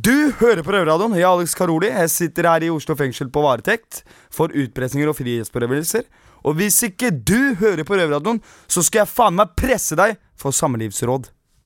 Du hører på Røverradioen. Jeg er Alex Karoli. Jeg sitter her i Oslo fengsel på varetekt for utpressinger og frihetsberøvelser. Og hvis ikke du hører på Røverradioen, så skal jeg faen meg presse deg for samlivsråd.